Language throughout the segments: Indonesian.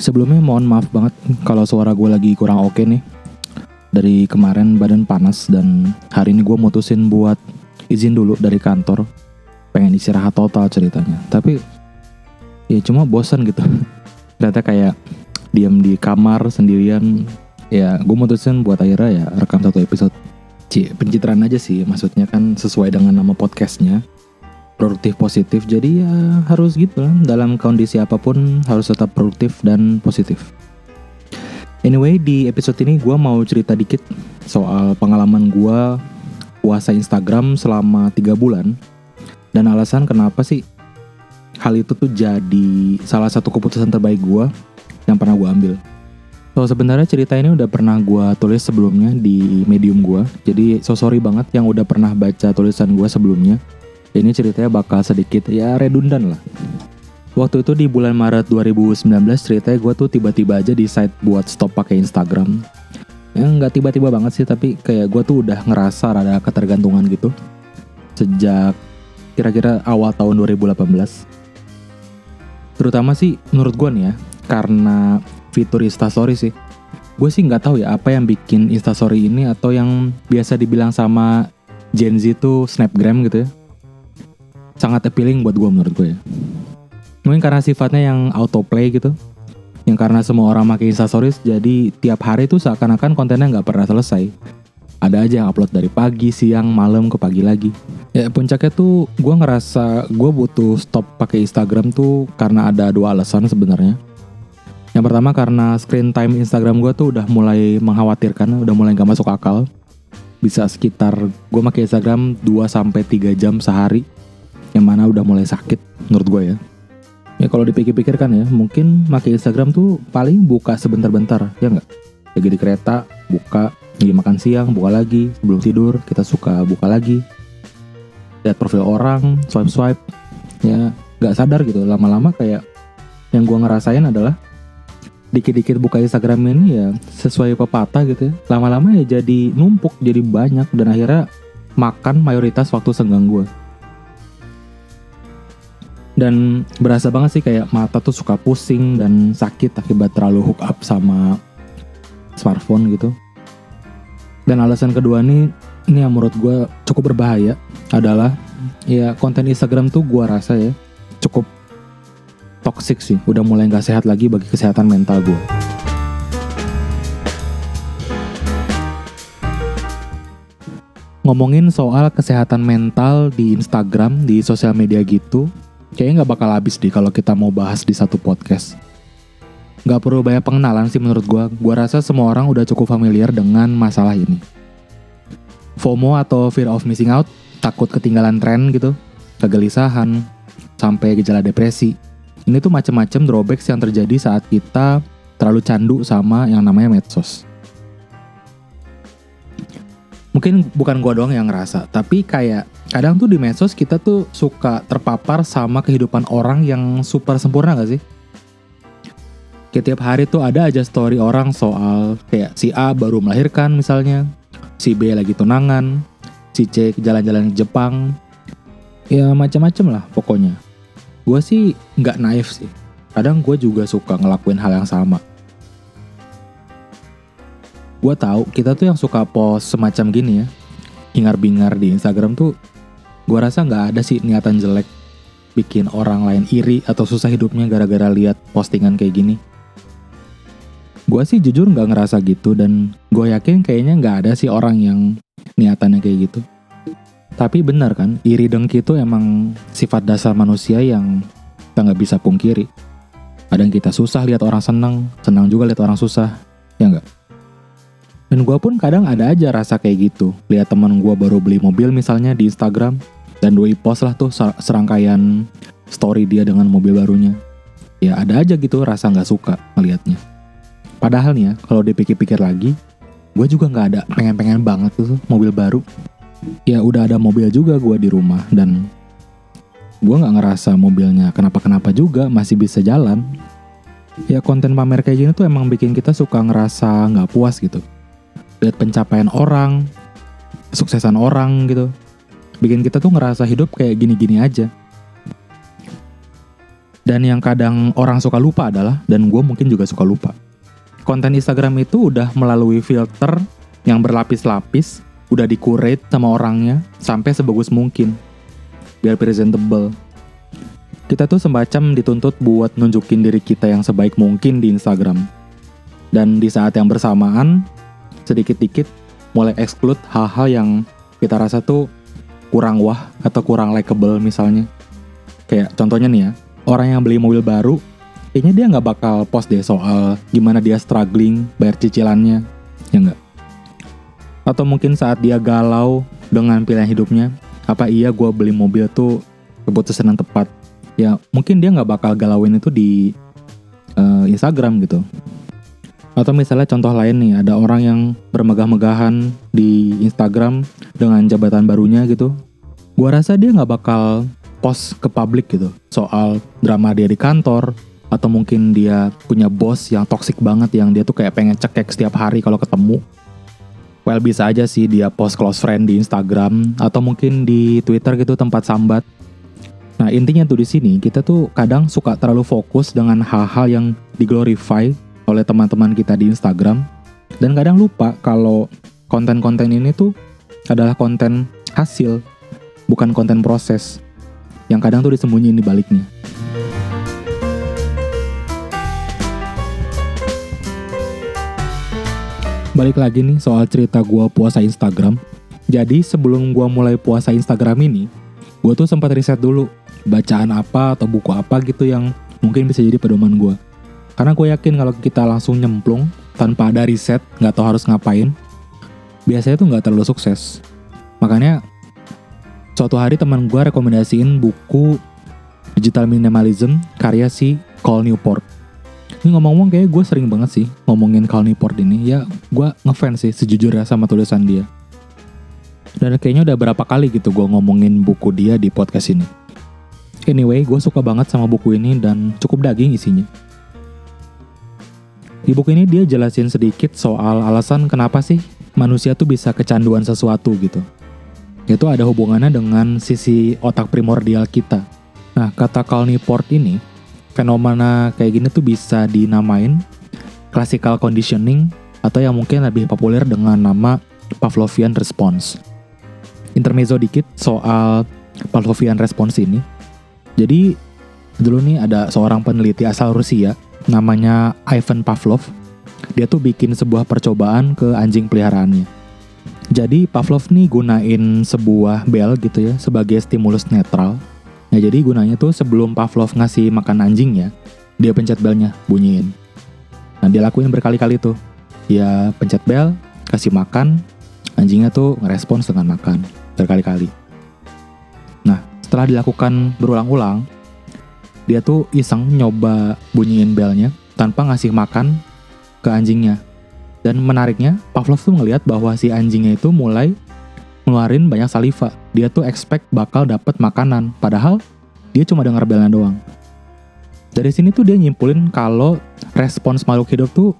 Sebelumnya mohon maaf banget kalau suara gue lagi kurang oke nih. Dari kemarin badan panas dan hari ini gue mutusin buat izin dulu dari kantor. Pengen istirahat total ceritanya. Tapi ya cuma bosan gitu. Ternyata kayak diam di kamar sendirian. Ya gue mutusin buat akhirnya ya rekam satu episode. Cie, pencitraan aja sih. Maksudnya kan sesuai dengan nama podcastnya produktif positif jadi ya harus gitu lah. Dalam kondisi apa pun harus tetap produktif dan positif. Anyway di episode ini gue mau cerita dikit soal pengalaman gue puasa Instagram selama tiga bulan. Dan alasan kenapa sih hal itu tuh jadi salah satu keputusan terbaik gue yang pernah gue ambil. So sebenarnya cerita ini udah pernah gue tulis sebelumnya di medium gue Jadi so sorry banget yang udah pernah baca tulisan gue sebelumnya ini ceritanya bakal sedikit ya redundan lah. Waktu itu di bulan Maret 2019 ceritanya gue tuh tiba-tiba aja di site buat stop pakai Instagram. Ya nggak tiba-tiba banget sih tapi kayak gue tuh udah ngerasa rada ketergantungan gitu. Sejak kira-kira awal tahun 2018. Terutama sih menurut gue nih ya karena fitur Instastory sih. Gue sih nggak tahu ya apa yang bikin Instastory ini atau yang biasa dibilang sama Gen Z tuh Snapgram gitu ya sangat appealing buat gue menurut gue ya. Mungkin karena sifatnya yang autoplay gitu. Yang karena semua orang pakai Instastories jadi tiap hari tuh seakan-akan kontennya nggak pernah selesai. Ada aja yang upload dari pagi, siang, malam ke pagi lagi. Ya puncaknya tuh gue ngerasa gue butuh stop pakai Instagram tuh karena ada dua alasan sebenarnya. Yang pertama karena screen time Instagram gue tuh udah mulai mengkhawatirkan, udah mulai gak masuk akal. Bisa sekitar gue pakai Instagram 2 sampai 3 jam sehari yang mana udah mulai sakit menurut gue ya. Ya kalau dipikir-pikir kan ya, mungkin pakai Instagram tuh paling buka sebentar-bentar, ya nggak? Lagi di kereta, buka, lagi makan siang, buka lagi, sebelum tidur kita suka buka lagi. Lihat profil orang, swipe-swipe, ya nggak sadar gitu. Lama-lama kayak yang gue ngerasain adalah dikit-dikit buka Instagram ini ya sesuai pepatah gitu ya. Lama-lama ya jadi numpuk, jadi banyak dan akhirnya makan mayoritas waktu senggang gue dan berasa banget sih kayak mata tuh suka pusing dan sakit akibat terlalu hook up sama smartphone gitu. Dan alasan kedua nih, ini yang menurut gue cukup berbahaya adalah ya konten Instagram tuh gue rasa ya cukup toxic sih. Udah mulai nggak sehat lagi bagi kesehatan mental gue. Ngomongin soal kesehatan mental di Instagram, di sosial media gitu, kayaknya nggak bakal habis deh kalau kita mau bahas di satu podcast. Gak perlu banyak pengenalan sih menurut gue. Gue rasa semua orang udah cukup familiar dengan masalah ini. FOMO atau fear of missing out, takut ketinggalan tren gitu, kegelisahan, sampai gejala depresi. Ini tuh macam-macam drawbacks yang terjadi saat kita terlalu candu sama yang namanya medsos. Mungkin bukan gue doang yang ngerasa, tapi kayak kadang tuh di medsos kita tuh suka terpapar sama kehidupan orang yang super sempurna gak sih? Kayak tiap hari tuh ada aja story orang soal kayak si A baru melahirkan misalnya, si B lagi tunangan, si C jalan-jalan ke Jepang, ya macam-macam lah pokoknya. Gue sih nggak naif sih, kadang gue juga suka ngelakuin hal yang sama. Gue tahu kita tuh yang suka post semacam gini ya, hingar-bingar di Instagram tuh gue rasa nggak ada sih niatan jelek bikin orang lain iri atau susah hidupnya gara-gara lihat postingan kayak gini. Gue sih jujur nggak ngerasa gitu dan gue yakin kayaknya nggak ada sih orang yang niatannya kayak gitu. Tapi benar kan, iri dengki itu emang sifat dasar manusia yang kita nggak bisa pungkiri. Kadang kita susah lihat orang senang, senang juga lihat orang susah, ya nggak? Dan gue pun kadang ada aja rasa kayak gitu. Lihat teman gue baru beli mobil misalnya di Instagram, dan doi post lah tuh serangkaian story dia dengan mobil barunya. Ya ada aja gitu rasa nggak suka melihatnya padahal nih ya kalau dipikir-pikir lagi gue juga nggak ada pengen-pengen banget tuh mobil baru. Ya udah ada mobil juga gue di rumah dan gue nggak ngerasa mobilnya kenapa-kenapa juga masih bisa jalan. Ya konten pamer kayak gini tuh emang bikin kita suka ngerasa nggak puas gitu lihat pencapaian orang suksesan orang gitu bikin kita tuh ngerasa hidup kayak gini-gini aja. Dan yang kadang orang suka lupa adalah, dan gue mungkin juga suka lupa. Konten Instagram itu udah melalui filter yang berlapis-lapis, udah dikurate sama orangnya sampai sebagus mungkin. Biar presentable. Kita tuh semacam dituntut buat nunjukin diri kita yang sebaik mungkin di Instagram. Dan di saat yang bersamaan, sedikit-dikit mulai exclude hal-hal yang kita rasa tuh kurang wah atau kurang likable misalnya. Kayak contohnya nih ya, orang yang beli mobil baru, kayaknya dia nggak bakal post deh soal gimana dia struggling bayar cicilannya, ya nggak? Atau mungkin saat dia galau dengan pilihan hidupnya, apa iya gue beli mobil tuh keputusan yang tepat? Ya mungkin dia nggak bakal galauin itu di uh, Instagram gitu. Atau misalnya contoh lain nih, ada orang yang bermegah-megahan di Instagram dengan jabatan barunya gitu. Gua rasa dia nggak bakal post ke publik gitu soal drama dia di kantor atau mungkin dia punya bos yang toxic banget yang dia tuh kayak pengen cekek setiap hari kalau ketemu. Well bisa aja sih dia post close friend di Instagram atau mungkin di Twitter gitu tempat sambat. Nah intinya tuh di sini kita tuh kadang suka terlalu fokus dengan hal-hal yang diglorify oleh teman-teman kita di Instagram dan kadang lupa kalau konten-konten ini tuh adalah konten hasil bukan konten proses yang kadang tuh disembunyiin di baliknya. Balik lagi nih soal cerita gue puasa Instagram. Jadi sebelum gue mulai puasa Instagram ini, gue tuh sempat riset dulu bacaan apa atau buku apa gitu yang mungkin bisa jadi pedoman gue. Karena gue yakin kalau kita langsung nyemplung tanpa ada riset, nggak tahu harus ngapain, biasanya tuh nggak terlalu sukses. Makanya suatu hari teman gue rekomendasiin buku Digital Minimalism karya si Cole Newport. Ini ngomong-ngomong kayak gue sering banget sih ngomongin Cal Newport ini. Ya gue ngefans sih sejujurnya sama tulisan dia. Dan kayaknya udah berapa kali gitu gue ngomongin buku dia di podcast ini. Anyway, gue suka banget sama buku ini dan cukup daging isinya. Di buku ini dia jelasin sedikit soal alasan kenapa sih manusia tuh bisa kecanduan sesuatu gitu. Itu ada hubungannya dengan sisi otak primordial kita. Nah, kata Cal Newport ini, fenomena kayak gini tuh bisa dinamain classical conditioning atau yang mungkin lebih populer dengan nama Pavlovian response. Intermezzo dikit soal Pavlovian response ini. Jadi dulu nih ada seorang peneliti asal Rusia namanya Ivan Pavlov. Dia tuh bikin sebuah percobaan ke anjing peliharaannya. Jadi Pavlov nih gunain sebuah bel gitu ya sebagai stimulus netral. Nah jadi gunanya tuh sebelum Pavlov ngasih makan anjingnya, dia pencet belnya, bunyiin. Nah dia lakuin berkali-kali tuh. Dia pencet bel, kasih makan, anjingnya tuh ngerespons dengan makan berkali-kali. Nah setelah dilakukan berulang-ulang, dia tuh iseng nyoba bunyiin belnya tanpa ngasih makan ke anjingnya. Dan menariknya, Pavlov tuh ngeliat bahwa si anjingnya itu mulai ngeluarin banyak saliva. Dia tuh expect bakal dapet makanan, padahal dia cuma denger belnya doang. Dari sini tuh dia nyimpulin kalau respons makhluk hidup tuh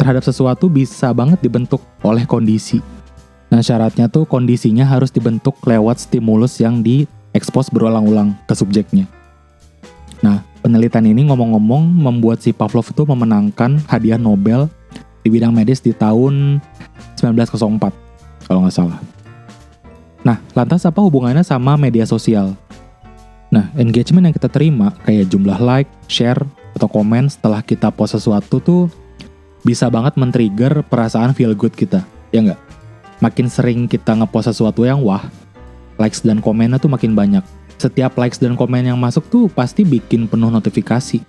terhadap sesuatu bisa banget dibentuk oleh kondisi. Nah syaratnya tuh kondisinya harus dibentuk lewat stimulus yang diekspos berulang-ulang ke subjeknya. Penelitian ini ngomong-ngomong membuat si Pavlov itu memenangkan hadiah Nobel di bidang medis di tahun 1904, kalau nggak salah. Nah, lantas apa hubungannya sama media sosial? Nah, engagement yang kita terima, kayak jumlah like, share, atau komen setelah kita post sesuatu tuh bisa banget men-trigger perasaan feel good kita, ya nggak? Makin sering kita ngepost sesuatu yang wah, likes dan komennya tuh makin banyak setiap likes dan komen yang masuk tuh pasti bikin penuh notifikasi.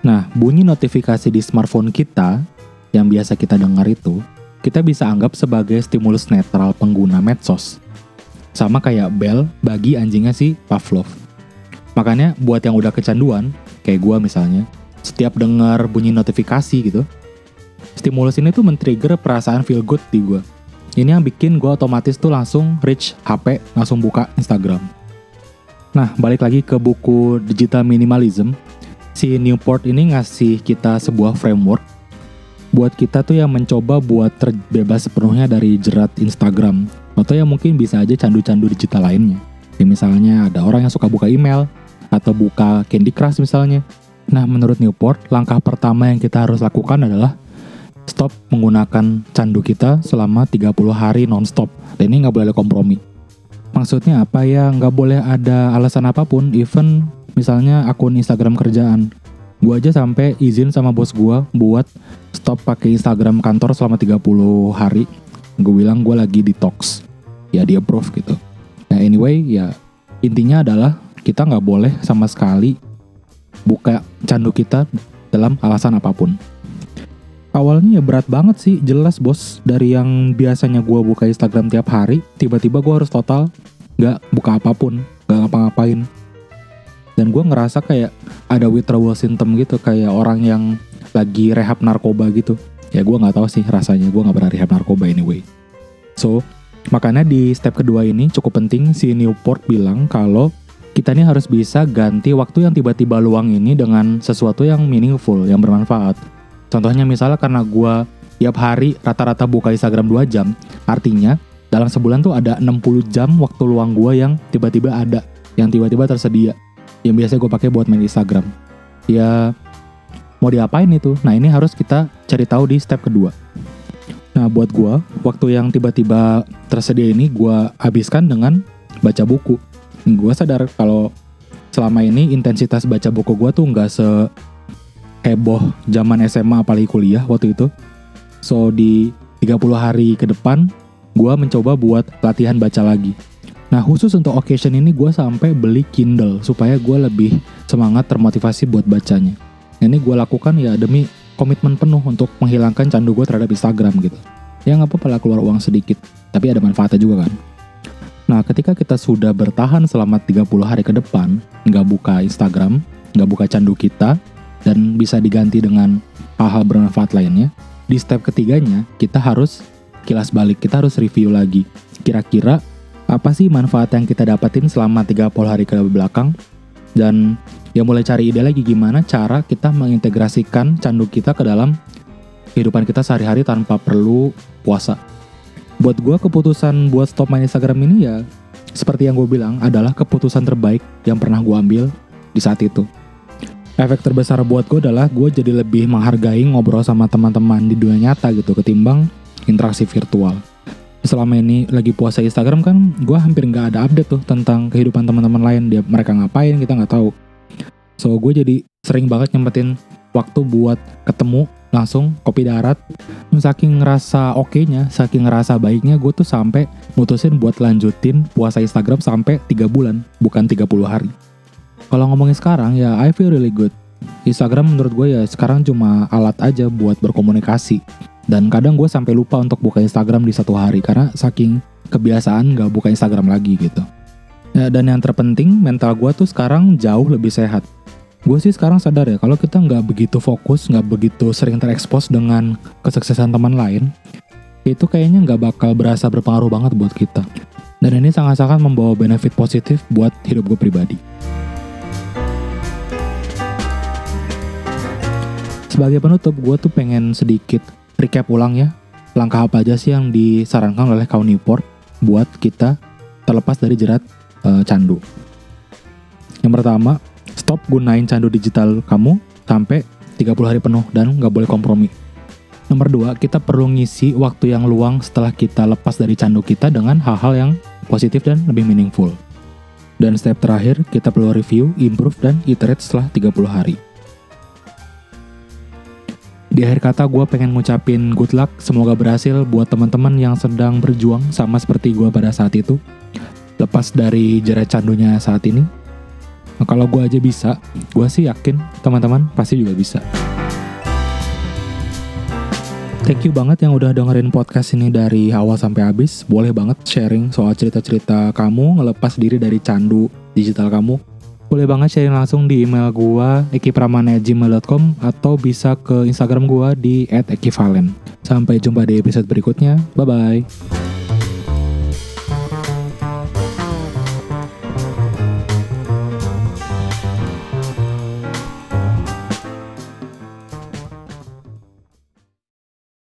Nah, bunyi notifikasi di smartphone kita yang biasa kita dengar itu, kita bisa anggap sebagai stimulus netral pengguna medsos. Sama kayak bel bagi anjingnya si Pavlov. Makanya buat yang udah kecanduan, kayak gue misalnya, setiap dengar bunyi notifikasi gitu, stimulus ini tuh men-trigger perasaan feel good di gue. Ini yang bikin gue otomatis tuh langsung reach HP, langsung buka Instagram. Nah, balik lagi ke buku Digital Minimalism, si Newport ini ngasih kita sebuah framework buat kita tuh yang mencoba buat terbebas sepenuhnya dari jerat Instagram atau yang mungkin bisa aja candu-candu digital lainnya. Ya, misalnya ada orang yang suka buka email atau buka Candy Crush misalnya. Nah, menurut Newport, langkah pertama yang kita harus lakukan adalah stop menggunakan candu kita selama 30 hari nonstop. Dan ini nggak boleh ada kompromi. Maksudnya apa ya? Nggak boleh ada alasan apa pun, even misalnya akun Instagram kerjaan. Gue aja sampai izin sama bos gue buat stop pakai Instagram kantor selama 30 hari. Gue bilang gue lagi detox. Ya dia approve gitu. Nah anyway ya intinya adalah kita nggak boleh sama sekali buka candu kita dalam alasan apa pun. Awalnya ya berat banget sih, jelas bos. Dari yang biasanya gue buka Instagram tiap hari, tiba-tiba gue harus total nggak buka apa pun, nggak ngapa-ngapain. Dan gue ngerasa kayak ada withdrawal symptom gitu, kayak orang yang lagi rehab narkoba gitu. Ya gue nggak tahu sih rasanya, gue nggak pernah rehab narkoba anyway. So, makanya di step kedua ini cukup penting si Newport bilang kalau kita ini harus bisa ganti waktu yang tiba-tiba luang ini dengan sesuatu yang meaningful, yang bermanfaat. Contohnya misalnya karena gue tiap hari rata-rata buka Instagram 2 jam, artinya dalam sebulan tuh ada 60 jam waktu luang gue yang tiba-tiba ada, yang tiba-tiba tersedia, yang biasa gue pakai buat main Instagram. Ya mau diapain itu? Nah ini harus kita cari tahu di step kedua. Nah buat gue, waktu yang tiba-tiba tersedia ini gue habiskan dengan baca buku gue sadar kalau selama ini intensitas baca buku gue tuh nggak se heboh zaman SMA apalagi kuliah waktu itu. So di 30 hari ke depan gue mencoba buat latihan baca lagi. Nah khusus untuk occasion ini gue sampai beli Kindle supaya gue lebih semangat termotivasi buat bacanya. Ini gue lakukan ya demi komitmen penuh untuk menghilangkan candu gue terhadap Instagram gitu. Ya nggak apa-apa keluar uang sedikit, tapi ada manfaatnya juga kan. Nah, ketika kita sudah bertahan selama 30 hari ke depan, nggak buka Instagram, nggak buka candu kita, dan bisa diganti dengan hal-hal bermanfaat lainnya, di step ketiganya kita harus kilas balik, kita harus review lagi. Kira-kira apa sih manfaat yang kita dapatin selama 30 hari ke belakang? Dan ya mulai cari ide lagi gimana cara kita mengintegrasikan candu kita ke dalam kehidupan kita sehari-hari tanpa perlu puasa buat gue keputusan buat stop main Instagram ini ya seperti yang gue bilang adalah keputusan terbaik yang pernah gue ambil di saat itu. Efek terbesar buat gue adalah gue jadi lebih menghargai ngobrol sama teman-teman di dunia nyata gitu ketimbang interaksi virtual. Selama ini lagi puasa Instagram kan gue hampir nggak ada update tuh tentang kehidupan teman-teman lain dia mereka ngapain kita nggak tahu. So gue jadi sering banget nyempetin waktu buat ketemu langsung kopi darat saking ngerasa oke-nya saking ngerasa baiknya gue tuh sampai mutusin buat lanjutin puasa Instagram sampai 3 bulan bukan 30 hari kalau ngomongin sekarang ya I feel really good. Instagram menurut gue ya sekarang cuma alat aja buat berkomunikasi. Dan kadang gue sampai lupa untuk buka Instagram di satu hari karena saking kebiasaan gak buka Instagram lagi gitu. Ya, dan yang terpenting mental gue tuh sekarang jauh lebih sehat. Gue sih sekarang sadar ya kalau kita nggak begitu fokus nggak begitu sering terekspos dengan kesuksesan teman lain itu kayaknya nggak bakal berasa berpengaruh banget buat kita. Dan ini sangat-sangat membawa benefit positif buat hidup gue pribadi sebagai penutup gue tuh pengen sedikit recap ulang ya langkah apa aja sih yang disarankan oleh kaum Newport buat kita terlepas dari jerat uh, candu yang pertama stop gunain candu digital kamu sampai 30 hari penuh dan nggak boleh kompromi. Nomor dua, kita perlu ngisi waktu yang luang setelah kita lepas dari candu kita dengan hal-hal yang positif dan lebih meaningful. Dan step terakhir, kita perlu review, improve, dan iterate setelah 30 hari. Di akhir kata, gue pengen ngucapin good luck, semoga berhasil buat teman-teman yang sedang berjuang sama seperti gue pada saat itu. Lepas dari jerat candunya saat ini, Nah, kalau gue aja bisa, gue sih yakin teman-teman pasti juga bisa. Thank you banget yang udah dengerin podcast ini dari awal sampai habis. Boleh banget sharing soal cerita-cerita kamu ngelepas diri dari candu digital kamu. Boleh banget sharing langsung di email gue ekipramana@gmail.com atau bisa ke Instagram gue di @ekivalen. Sampai jumpa di episode berikutnya. Bye bye.